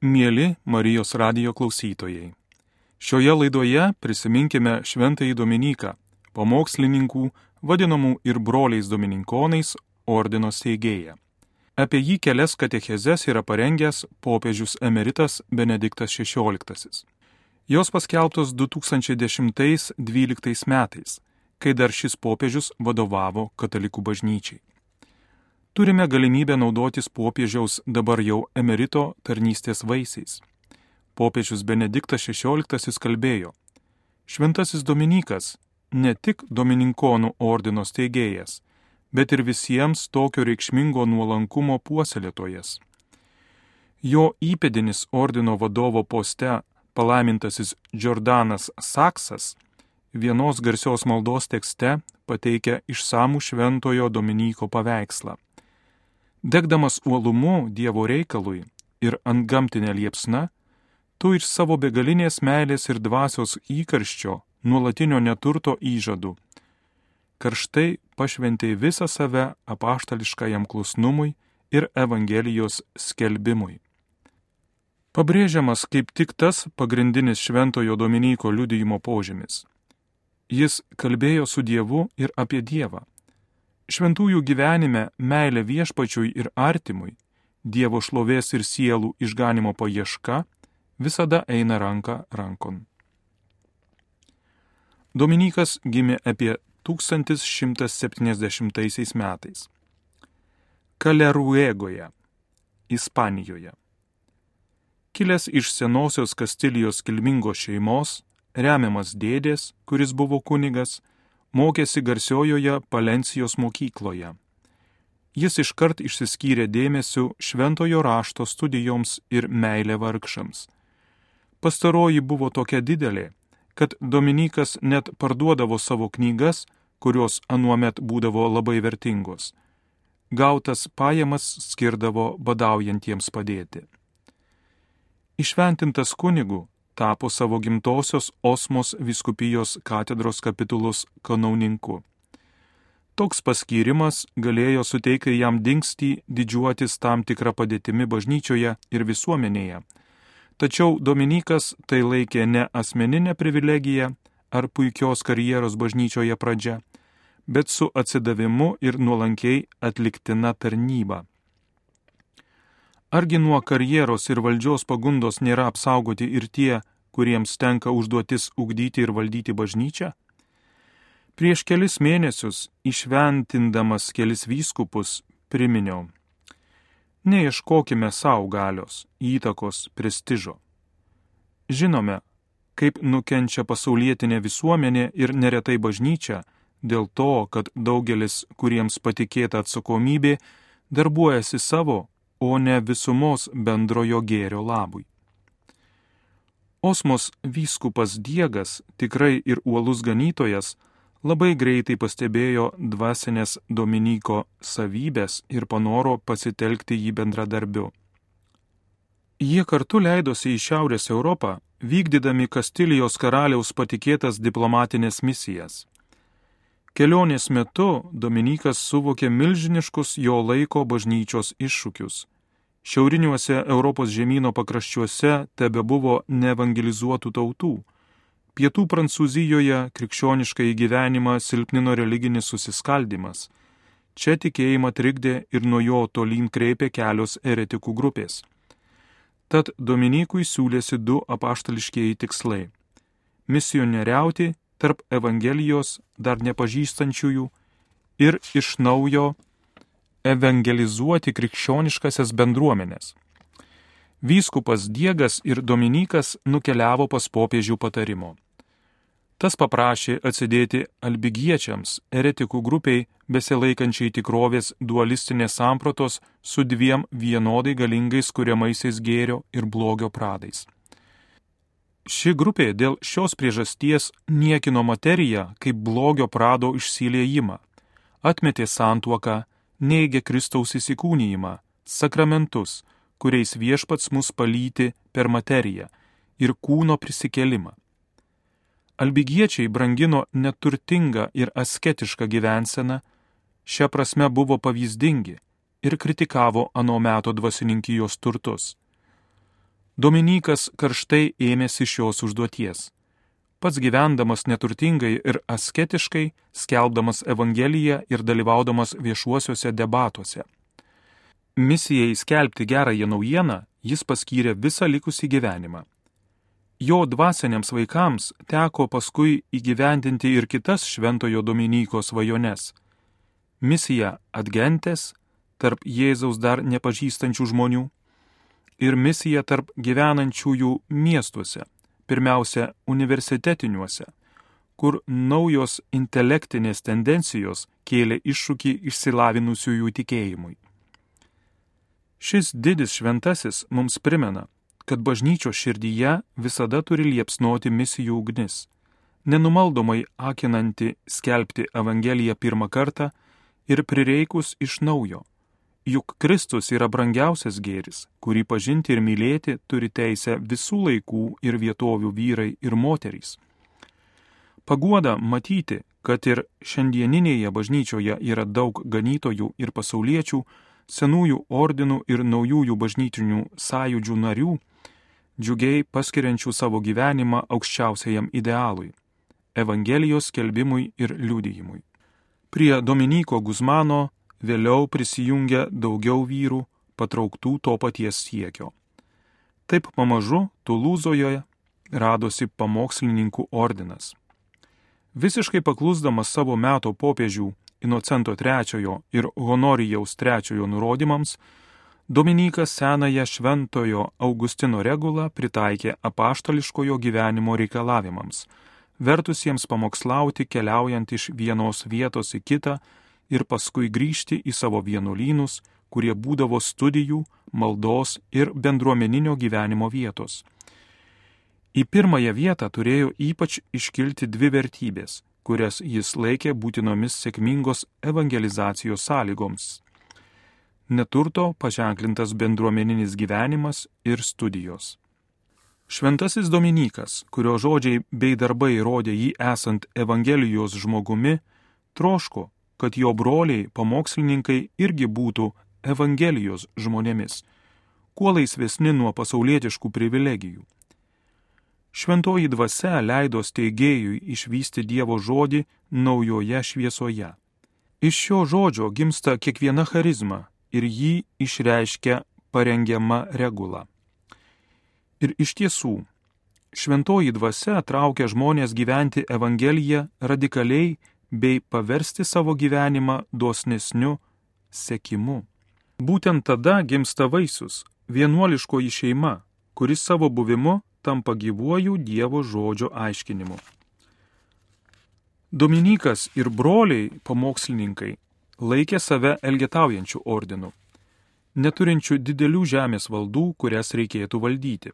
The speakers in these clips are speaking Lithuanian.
Mėly Marijos radijo klausytojai. Šioje laidoje prisiminkime Šventąjį Dominiką, pamokslininkų, vadinamų ir broliais domininkonais, ordino steigėją. Apie jį kelias katechezes yra parengęs popiežius emeritas Benediktas XVI. Jos paskelbtos 2010-2012 metais, kai dar šis popiežius vadovavo katalikų bažnyčiai turime galimybę naudotis popiežiaus dabar jau emerito tarnystės vaisiais. Popiežius Benediktas XVI kalbėjo, Šventasis Dominikas ne tik Domininkonų ordino steigėjas, bet ir visiems tokio reikšmingo nuolankumo puoselėtojas. Jo įpėdinis ordino vadovo poste palaimintasis Jordanas Saksas vienos garsios maldos tekste pateikia išsamų šventojo Dominyko paveikslą. Degdamas uolumu Dievo reikalui ir ant gamtinė liepsna, tu iš savo begalinės meilės ir dvasios įkarščio, nuolatinio neturto įžadų, karštai pašventėjai visą save apaštališkajam klusnumui ir Evangelijos skelbimui. Pabrėžiamas kaip tik tas pagrindinis šventojo Dominyko liudijimo požymis. Jis kalbėjo su Dievu ir apie Dievą Šventųjų gyvenime meilė viešpačiui ir artimui, Dievo šlovės ir sielų išganimo paieška visada eina ranka rankon. Dominikas gimė apie 1170 metais. Kaleruegoje, Ispanijoje. Kilęs iš senosios Kastilijos kilmingos šeimos, remiamas dėdės, kuris buvo kunigas, mokėsi garsiojoje Palencijos mokykloje. Jis iškart išsiskyrė dėmesiu šventojo rašto studijoms ir meilė vargšams. Pastaroji buvo tokia didelė, kad Dominikas net parduodavo savo knygas, kurios anuomet būdavo labai vertingos. Gautas pajamas skirdavo badaujantiems padėti. Išventintas kunigu, tapo savo gimtosios Osmos viskupijos katedros kapitulos kanauninku. Toks paskyrimas galėjo suteikti jam dingstį didžiuotis tam tikrą padėtimi bažnyčioje ir visuomenėje. Tačiau Dominikas tai laikė ne asmeninė privilegija ar puikios karjeros bažnyčioje pradžia, bet su atsidavimu ir nuolankiai atliktina tarnyba. Argi nuo karjeros ir valdžios pagundos nėra apsaugoti ir tie, kuriems tenka užduotis ugdyti ir valdyti bažnyčią? Prieš kelis mėnesius, išventindamas kelis vyskupus, priminiau. Neieškokime savo galios, įtakos, prestižo. Žinome, kaip nukenčia pasaulietinė visuomenė ir neretai bažnyčia dėl to, kad daugelis, kuriems patikėta atsakomybė, darbuojasi savo o ne visumos bendrojo gėrio labui. Osmos vyskupas Diegas, tikrai ir uolus ganytojas, labai greitai pastebėjo dvasinės Dominyko savybės ir panoro pasitelkti jį bendradarbiu. Jie kartu leidosi į Šiaurės Europą, vykdydami Kastilijos karaliaus patikėtas diplomatinės misijas. Kelionės metu Dominikas suvokė milžiniškus jo laiko bažnyčios iššūkius. Šiauriniuose Europos žemynų pakraščiuose tebe buvo neevangelizuotų tautų. Pietų Prancūzijoje krikščionišką įgyvenimą silpnino religinis susiskaldimas. Čia tikėjimą trikdė ir nuo jo tolyn kreipė kelios eretikų grupės. Tad Dominikui siūlėsi du apaštališkieji tikslai - misionieriauti tarp Evangelijos dar nepažįstančiųjų ir iš naujo evangelizuoti krikščioniškasias bendruomenės. Vyskupas Diegas ir Dominikas nukeliavo pas popiežių patarimo. Tas paprašė atsidėti albigiečiams, eretikų grupiai, besilaikančiai tikrovės dualistinės sampratos su dviem vienodai galingais kuriamaisiais gėrio ir blogio pradais. Ši grupė dėl šios priežasties niekino materiją kaip blogio prado išsiliejimą, atmetė santuoką, neigė Kristaus įsikūnyjimą, sakramentus, kuriais viešpats mus palyti per materiją ir kūno prisikelimą. Albigiečiai brangino neturtingą ir asketišką gyvenseną, šia prasme buvo pavyzdingi ir kritikavo ano meto dvasininkijos turtus Dominikas karštai ėmėsi šios užduoties. Pats gyvendamas neturtingai ir asketiškai, skelbdamas Evangeliją ir dalyvaudamas viešuosiuose debatuose. Misijai skelbti gerąją naujieną jis paskyrė visą likusį gyvenimą. Jo dvasiniams vaikams teko paskui įgyvendinti ir kitas Šventojo Dominyko svajones. Misija atgentės tarp Jėzaus dar nepažįstančių žmonių ir misija tarp gyvenančiųjų miestuose, pirmiausia universitetiniuose, kur naujos intelektinės tendencijos kėlė iššūkį išsilavinusiųjų tikėjimui. Šis didis šventasis mums primena, kad bažnyčio širdyje visada turi liepsnoti misijų ugnis, nenumaldomai akinanti skelbti Evangeliją pirmą kartą ir prireikus iš naujo. Juk Kristus yra brangiausias gėris, kurį pažinti ir mylėti turi teisę visų laikų ir vietovių vyrai ir moterys. Paguoda matyti, kad ir šiandieninėje bažnyčioje yra daug ganytojų ir pasauliečių, senųjų ordinų ir naujųjų bažnytinių sąjūdžių narių, džiugiai paskiriančių savo gyvenimą aukščiausiajam idealui - Evangelijos skelbimui ir liudijimui. Prie Dominiko Guzmano vėliau prisijungia daugiau vyrų patrauktų to paties siekio. Taip pamažu Tulūzoje radosi pamokslininkų ordinas. Visiškai paklusdamas savo meto popiežių Inocento III ir Honorijaus III nurodymams, Dominikas senąją šventojo Augustino regulą pritaikė apaštališkojo gyvenimo reikalavimams, vertusiems pamokslauti keliaujant iš vienos vietos į kitą ir paskui grįžti į savo vienuolynus, kurie būdavo studijų, maldos ir bendruomeninio gyvenimo vietos. Į pirmąją vietą turėjo ypač iškilti dvi vertybės, kurias jis laikė būtinomis sėkmingos evangelizacijos sąlygoms neturto paženklintas bendruomeninis gyvenimas ir studijos. Šventasis Dominikas, kurio žodžiai bei darbai rodė jį esant Evangelijos žmogumi, troško, kad jo broliai pamokslininkai irgi būtų Evangelijos žmonėmis, kuo laisvesni nuo pasaulietiškų privilegijų. Šventoji dvasia leido steigėjui išvysti Dievo žodį naujoje šviesoje. Iš šio žodžio gimsta kiekviena charizma, ir jį išreiškia parengiama regula. Ir iš tiesų, šventoji dvasia traukia žmonės gyventi Evangeliją radikaliai bei paversti savo gyvenimą dosnesniu sekimu. Būtent tada gimsta vaisius - vienuoliškoji šeima, kuris savo buvimu tampa gyvuoju Dievo žodžio aiškinimu. Dominikas ir broliai pamokslininkai laikė save elgetaujančių ordinų, neturinčių didelių žemės valdų, kurias reikėtų valdyti.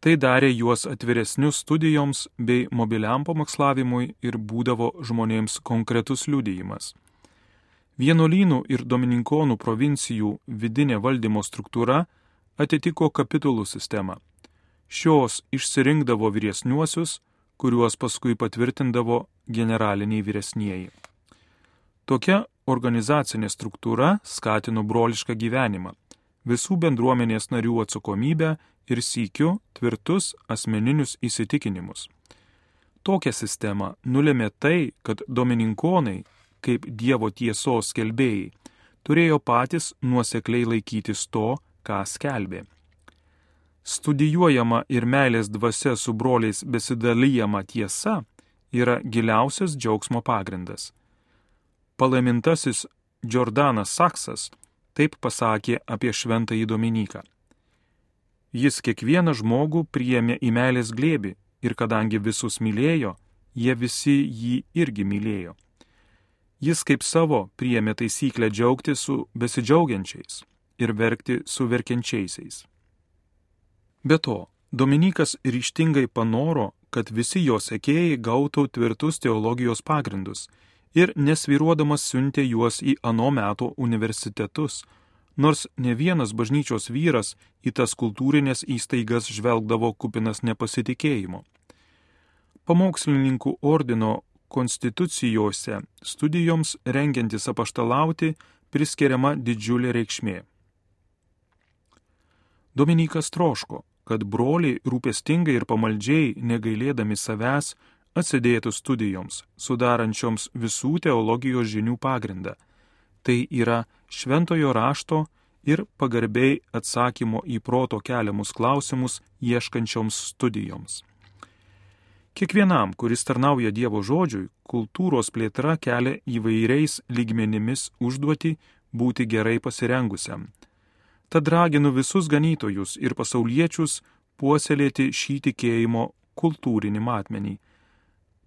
Tai darė juos atviresnius studijoms bei mobiliam pamokslavimui ir būdavo žmonėms konkretus liudijimas. Vienuolynų ir domininkonų provincijų vidinė valdymo struktūra atitiko kapitulų sistemą. Šios išsirinkdavo vyresniuosius, kuriuos paskui patvirtindavo generaliniai vyresnieji. Tokia organizacinė struktūra skatino brolišką gyvenimą, visų bendruomenės narių atsakomybę ir sykiu tvirtus asmeninius įsitikinimus. Tokią sistemą nulėmė tai, kad domininkonai, kaip Dievo tiesos skelbėjai, turėjo patys nuosekliai laikytis to, ką skelbė. Studijuojama ir meilės dvasia su broliais besidalyjama tiesa yra giliausias džiaugsmo pagrindas palaimintasis Jordanas Saksas taip pasakė apie šventąjį Dominiką. Jis kiekvieną žmogų priėmė į meilės glėbi ir kadangi visus mylėjo, jie visi jį irgi mylėjo. Jis kaip savo priėmė taisyklę džiaugti su besidžiaugiančiais ir verkti su verkiančiaisiais. Be to, Dominikas ryštingai panoro, kad visi jo sekėjai gautų tvirtus teologijos pagrindus ir nesviruodamas siuntė juos į ano meto universitetus, nors ne vienas bažnyčios vyras į tas kultūrinės įstaigas žvelgdavo kupinas nepasitikėjimo. Pamokslininkų ordino konstitucijose studijoms rengiantis apaštalauti priskiriama didžiulė reikšmė. Dominikas troško, kad broliai rūpestingai ir pamaldžiai, negailėdami savęs, atsidėtų studijoms, sudarančioms visų teologijos žinių pagrindą. Tai yra šventojo rašto ir pagarbiai atsakymo į proto keliamus klausimus ieškančioms studijoms. Kiekvienam, kuris tarnauja Dievo žodžiui, kultūros plėtra kelia įvairiais lygmenimis užduoti būti gerai pasirengusiam. Tad raginu visus ganytojus ir pasauliečius puoselėti šį tikėjimo kultūrinį matmenį,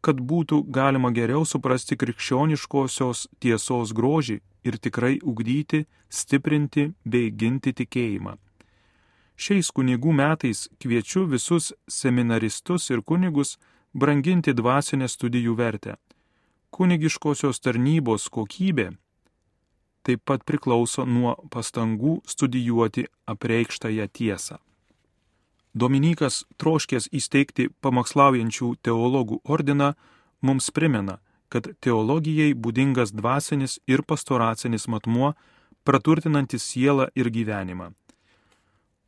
kad būtų galima geriau suprasti krikščioniškosios tiesos grožį ir tikrai ugdyti, stiprinti bei ginti tikėjimą. Šiais kunigų metais kviečiu visus seminaristus ir kunigus branginti dvasinę studijų vertę. Kunigiškosios tarnybos kokybė taip pat priklauso nuo pastangų studijuoti apreikštąją tiesą. Dominikas troškės įsteigti pamokslaujančių teologų ordiną mums primena, kad teologijai būdingas dvasinis ir pastoracinis matmuo, praturtinantis sielą ir gyvenimą.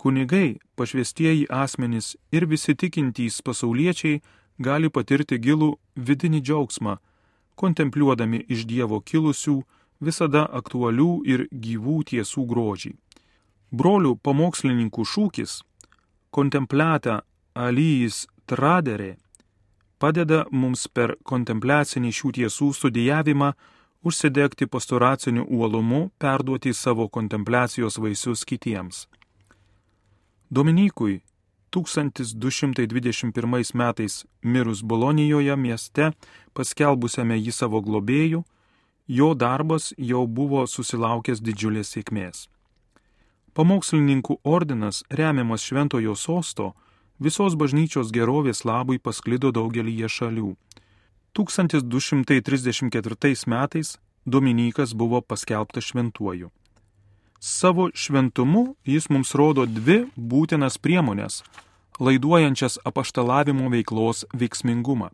Kunigai, pašvestieji asmenys ir visi tikintys pasauliečiai gali patirti gilų vidinį džiaugsmą, kontempliuodami iš Dievo kilusių, visada aktualių ir gyvų tiesų grožį. Brolių pamokslininkų šūkis - kontempliata alyjis traderė padeda mums per kontempliacinį šių tiesų studijavimą užsidegti pastoraciniu uolumu, perduoti savo kontempliacijos vaisius kitiems. Dominikui 1221 metais mirus Bolonijoje mieste, paskelbusiame jį savo globėjų, jo darbas jau buvo susilaukęs didžiulės sėkmės. Pamokslininkų ordinas, remiamas šventojo sosto, visos bažnyčios gerovės labui pasklido daugelįje šalių. 1234 metais Dominikas buvo paskelbtas šventuoju. Savo šventumu jis mums rodo dvi būtinas priemonės, laiduojančias apaštalavimo veiklos veiksmingumą.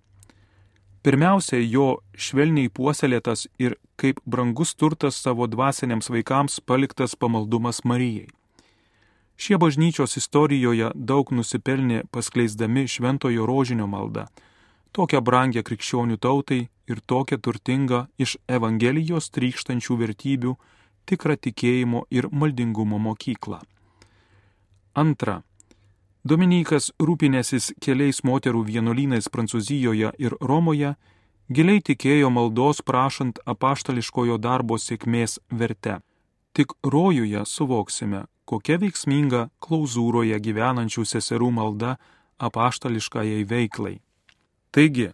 Pirmiausia, jo švelniai puoselėtas ir kaip brangus turtas savo dvasiniams vaikams paliktas pamaldumas Marijai. Šie bažnyčios istorijoje daug nusipelnė paskleisdami šventojo rožinio maldą, tokią brangę krikščionių tautai ir tokią turtingą iš Evangelijos trykštančių vertybių tikrą tikėjimo ir maldingumo mokyklą. Antra. Dominikas rūpinėsis keliais moterų vienuolynais Prancūzijoje ir Romoje, giliai tikėjo maldos prašant apaštališkojo darbo sėkmės verte. Tik rojuje suvoksime, kokia veiksminga klauzūroje gyvenančių seserų malda apaštališkajai veiklai. Taigi,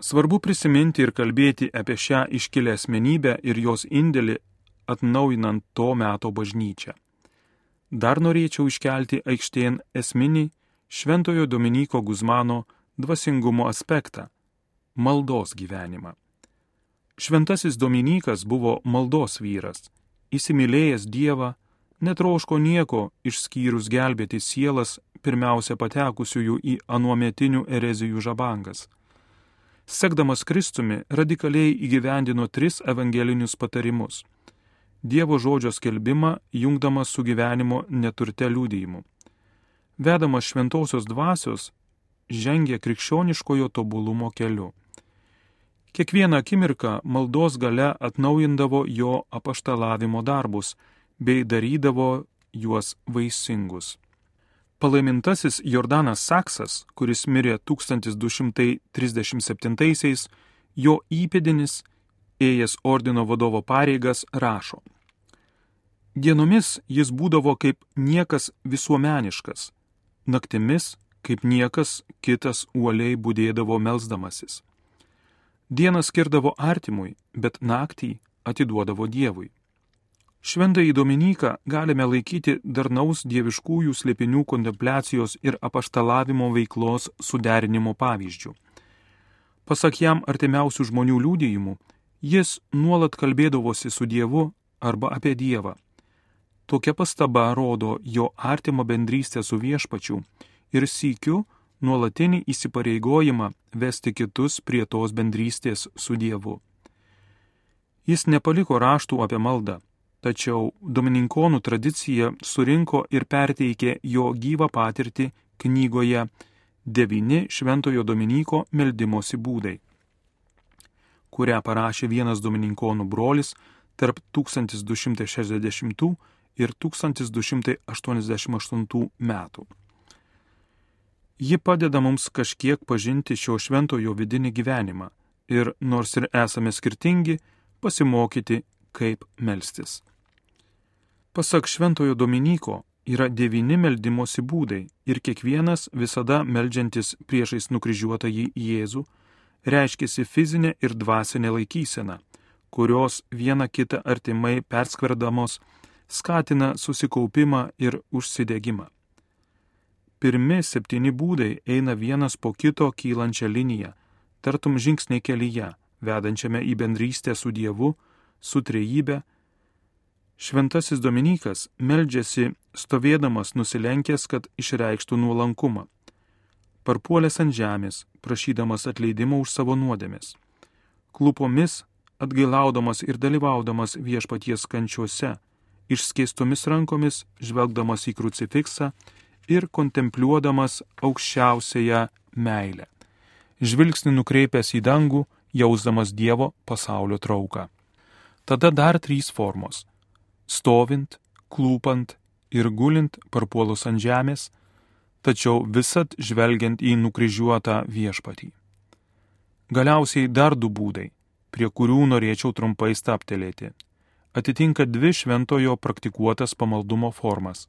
svarbu prisiminti ir kalbėti apie šią iškilę asmenybę ir jos indėlį atnaujinant to meto bažnyčią. Dar norėčiau iškelti aikštėn esminį Šventojo Dominiko Guzmano dvasingumo aspektą - maldos gyvenimą. Šventasis Dominikas buvo maldos vyras, įsimylėjęs Dievą, netroško nieko išskyrus gelbėti sielas pirmiausia patekusiųjų į anuometinių erezijų žabangas. Sekdamas Kristumi radikaliai įgyvendino tris evangelinius patarimus Dievo žodžio skelbimą jungdamas su gyvenimo neturte liūdėjimu. Vedamas šventosios dvasios, žengė krikščioniškojo tobulumo keliu. Kiekvieną akimirką maldos gale atnaujindavo jo apaštalavimo darbus bei darydavo juos vaisingus. Palaimintasis Jordanas Saksas, kuris mirė 1237-aisiais, jo įpėdinis ėjęs ordino vadovo pareigas, rašo. Dienomis jis būdavo kaip niekas visuomeniškas, naktimis kaip niekas kitas uoliai būdėdavo melzdamasis. Dieną skirdavo artimui, bet naktį atiduodavo Dievui. Šventąjį Dominiką galime laikyti darnaus dieviškųjų slėpinių kontempliacijos ir apaštalavimo veiklos suderinimo pavyzdžių. Pasak jam artimiausių žmonių liūdėjimų, Jis nuolat kalbėdavosi su Dievu arba apie Dievą. Tokia pastaba rodo jo artimą bendrystę su viešpačiu ir sykiu nuolatinį įsipareigojimą vesti kitus prie tos bendrystės su Dievu. Jis nepaliko raštų apie maldą, tačiau domininkonų tradicija surinko ir perteikė jo gyvą patirtį knygoje devyni Šventojo Dominyko meldimosi būdai, kurią parašė vienas Domininkonų brolis tarp 1260 ir 1288 metų. Ji padeda mums kažkiek pažinti šio šventojo vidinį gyvenimą ir, nors ir esame skirtingi, pasimokyti, kaip melstis. Pasak šventojo Dominyko, yra devyni meldimosi būdai ir kiekvienas visada meldžiantis priešais nukryžiuotąjį Jėzų reiškiasi fizinė ir dvasinė laikysena, kurios viena kitą artimai perskverdamos skatina susikaupimą ir užsidėgymą. Pirmi septyni būdai eina vienas po kito kylančią liniją, tartum žingsniai kelyje, vedančiame į bendrystę su Dievu, su trejybė. Šventasis Dominikas meldžiasi stovėdamas nusilenkęs, kad išreikštų nuolankumą. Parpuolęs ant žemės, prašydamas atleidimo už savo nuodėmės. Klupomis atgailaudamas ir dalyvaudamas viešpaties kančiuose, išskėstomis rankomis žvelgdamas į krucifiksą ir kontempliuodamas aukščiausiąją meilę. Žvilgsnį nukreipęs į dangų, jausdamas Dievo pasaulio trauką. Tada dar trys formos - stovint, klūpant ir gulint parpuolus ant žemės, tačiau visat žvelgiant į nukryžiuotą viešpatį. Galiausiai dar du būdai, prie kurių norėčiau trumpai staptelėti atitinka dvi šventojo praktikuotas pamaldumo formas.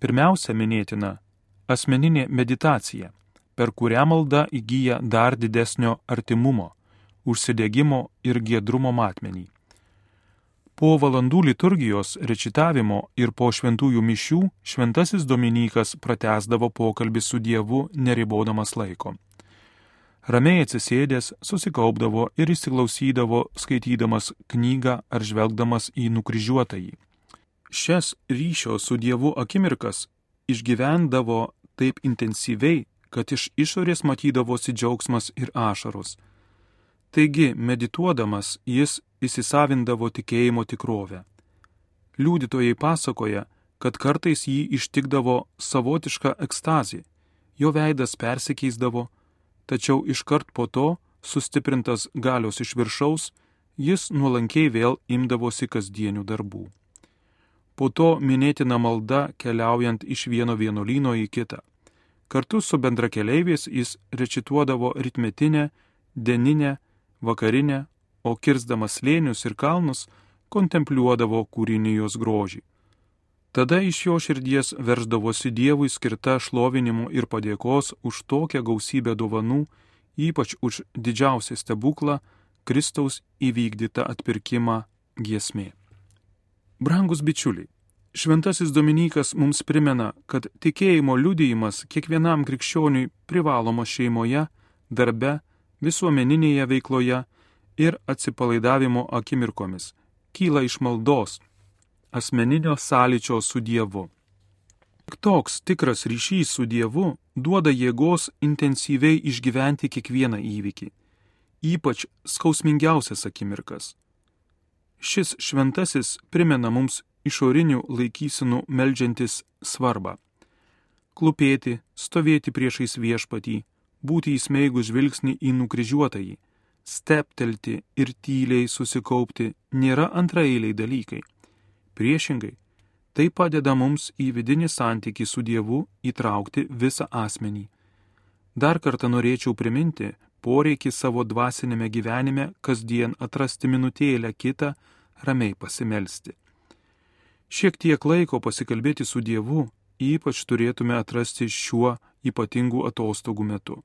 Pirmiausia minėtina - asmeninė meditacija, per kurią malda įgyja dar didesnio artimumo, užsidėgymo ir giedrumo matmenį. Po valandų liturgijos rečitavimo ir po šventųjų mišių šventasis Dominikas pratesdavo pokalbį su Dievu neribodamas laiko. Ramiai atsisėdęs susikaupdavo ir įsiklausydavo, skaitydamas knygą ar žvelgdamas į nukryžiuotąjį. Šias ryšio su Dievu akimirkas išgyvendavo taip intensyviai, kad iš išorės matydavosi džiaugsmas ir ašaros. Taigi, medituodamas, jis įsisavindavo tikėjimo tikrovę. Liudytojai pasakoja, kad kartais jį ištikdavo savotiška ekstazė, jo veidas persikeisdavo, tačiau iškart po to, sustiprintas galios iš viršaus, jis nuolankiai vėl imdavosi kasdienių darbų. Po to minėtina malda keliaujant iš vieno vienuolyno į kitą. Kartu su bendrakeleiviais jis rečituodavo ritmetinę, dieninę, vakarinę, o kirsdamas slėnius ir kalnus kontempliuodavo kūrinijos grožį. Tada iš jo širdies verždavosi Dievui skirta šlovinimu ir padėkos už tokią gausybę dovanų, ypač už didžiausią stebuklą Kristaus įvykdytą atpirkimą giesmė. Brangus bičiuliai, Šventasis Dominikas mums primena, kad tikėjimo liudijimas kiekvienam krikščioniui privalomo šeimoje, darbe, visuomeninėje veikloje ir atsipalaidavimo akimirkomis kyla iš maldos, asmeninio sąlyčio su Dievu. Toks tikras ryšys su Dievu duoda jėgos intensyviai išgyventi kiekvieną įvykį, ypač skausmingiausias akimirkas. Šis šventasis primena mums išorinių laikysinų melžiantis svarbą. Klupėti, stovėti priešais viešpatį, būti įsmeigus žvilgsnį į nukryžiuotąjį, steptelti ir tyliai susikaupti nėra antraeiliai dalykai Priešingai, tai padeda mums į vidinį santykį su Dievu įtraukti visą asmenį. Dar kartą norėčiau priminti poreikį savo dvasinėme gyvenime kasdien atrasti minutėlę kitą, ramiai pasimelsti. Šiek tiek laiko pasikalbėti su Dievu ypač turėtume atrasti šiuo ypatingu atostogų metu.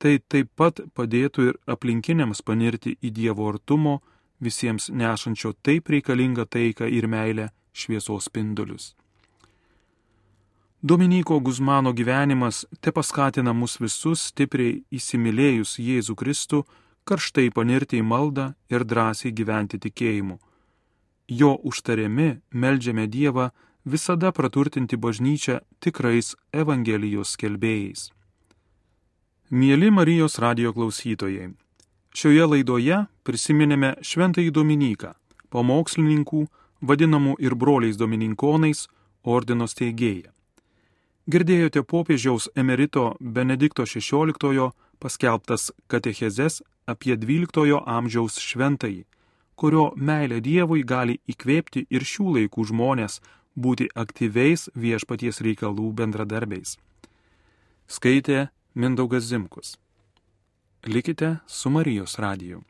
Tai taip pat padėtų ir aplinkiniams panirti į Dievo artumo, visiems nešančio taip reikalingą taiką ir meilę šviesos spindulius. Dominiko Guzmano gyvenimas te paskatina mus visus stipriai įsimylėjus Jėzų Kristų, karštai panirti į maldą ir drąsiai gyventi tikėjimu. Jo užtariami melžiame Dievą visada praturtinti bažnyčią tikrais Evangelijos skelbėjais. Mėly Marijos radio klausytojai, Šioje laidoje prisiminėme Šventąjį Dominiką, pamokslininkų, vadinamų ir broliais domininkonais, ordino steigėją. Girdėjote popiežiaus emerito Benedikto XVI paskelbtas katechezes apie XII amžiaus šventąjį, kurio meilė Dievui gali įkvėpti ir šių laikų žmonės būti aktyviais viešpaties reikalų bendradarbiais. Skaitė Mindaugas Zimkus. Likite su Marijos radiju.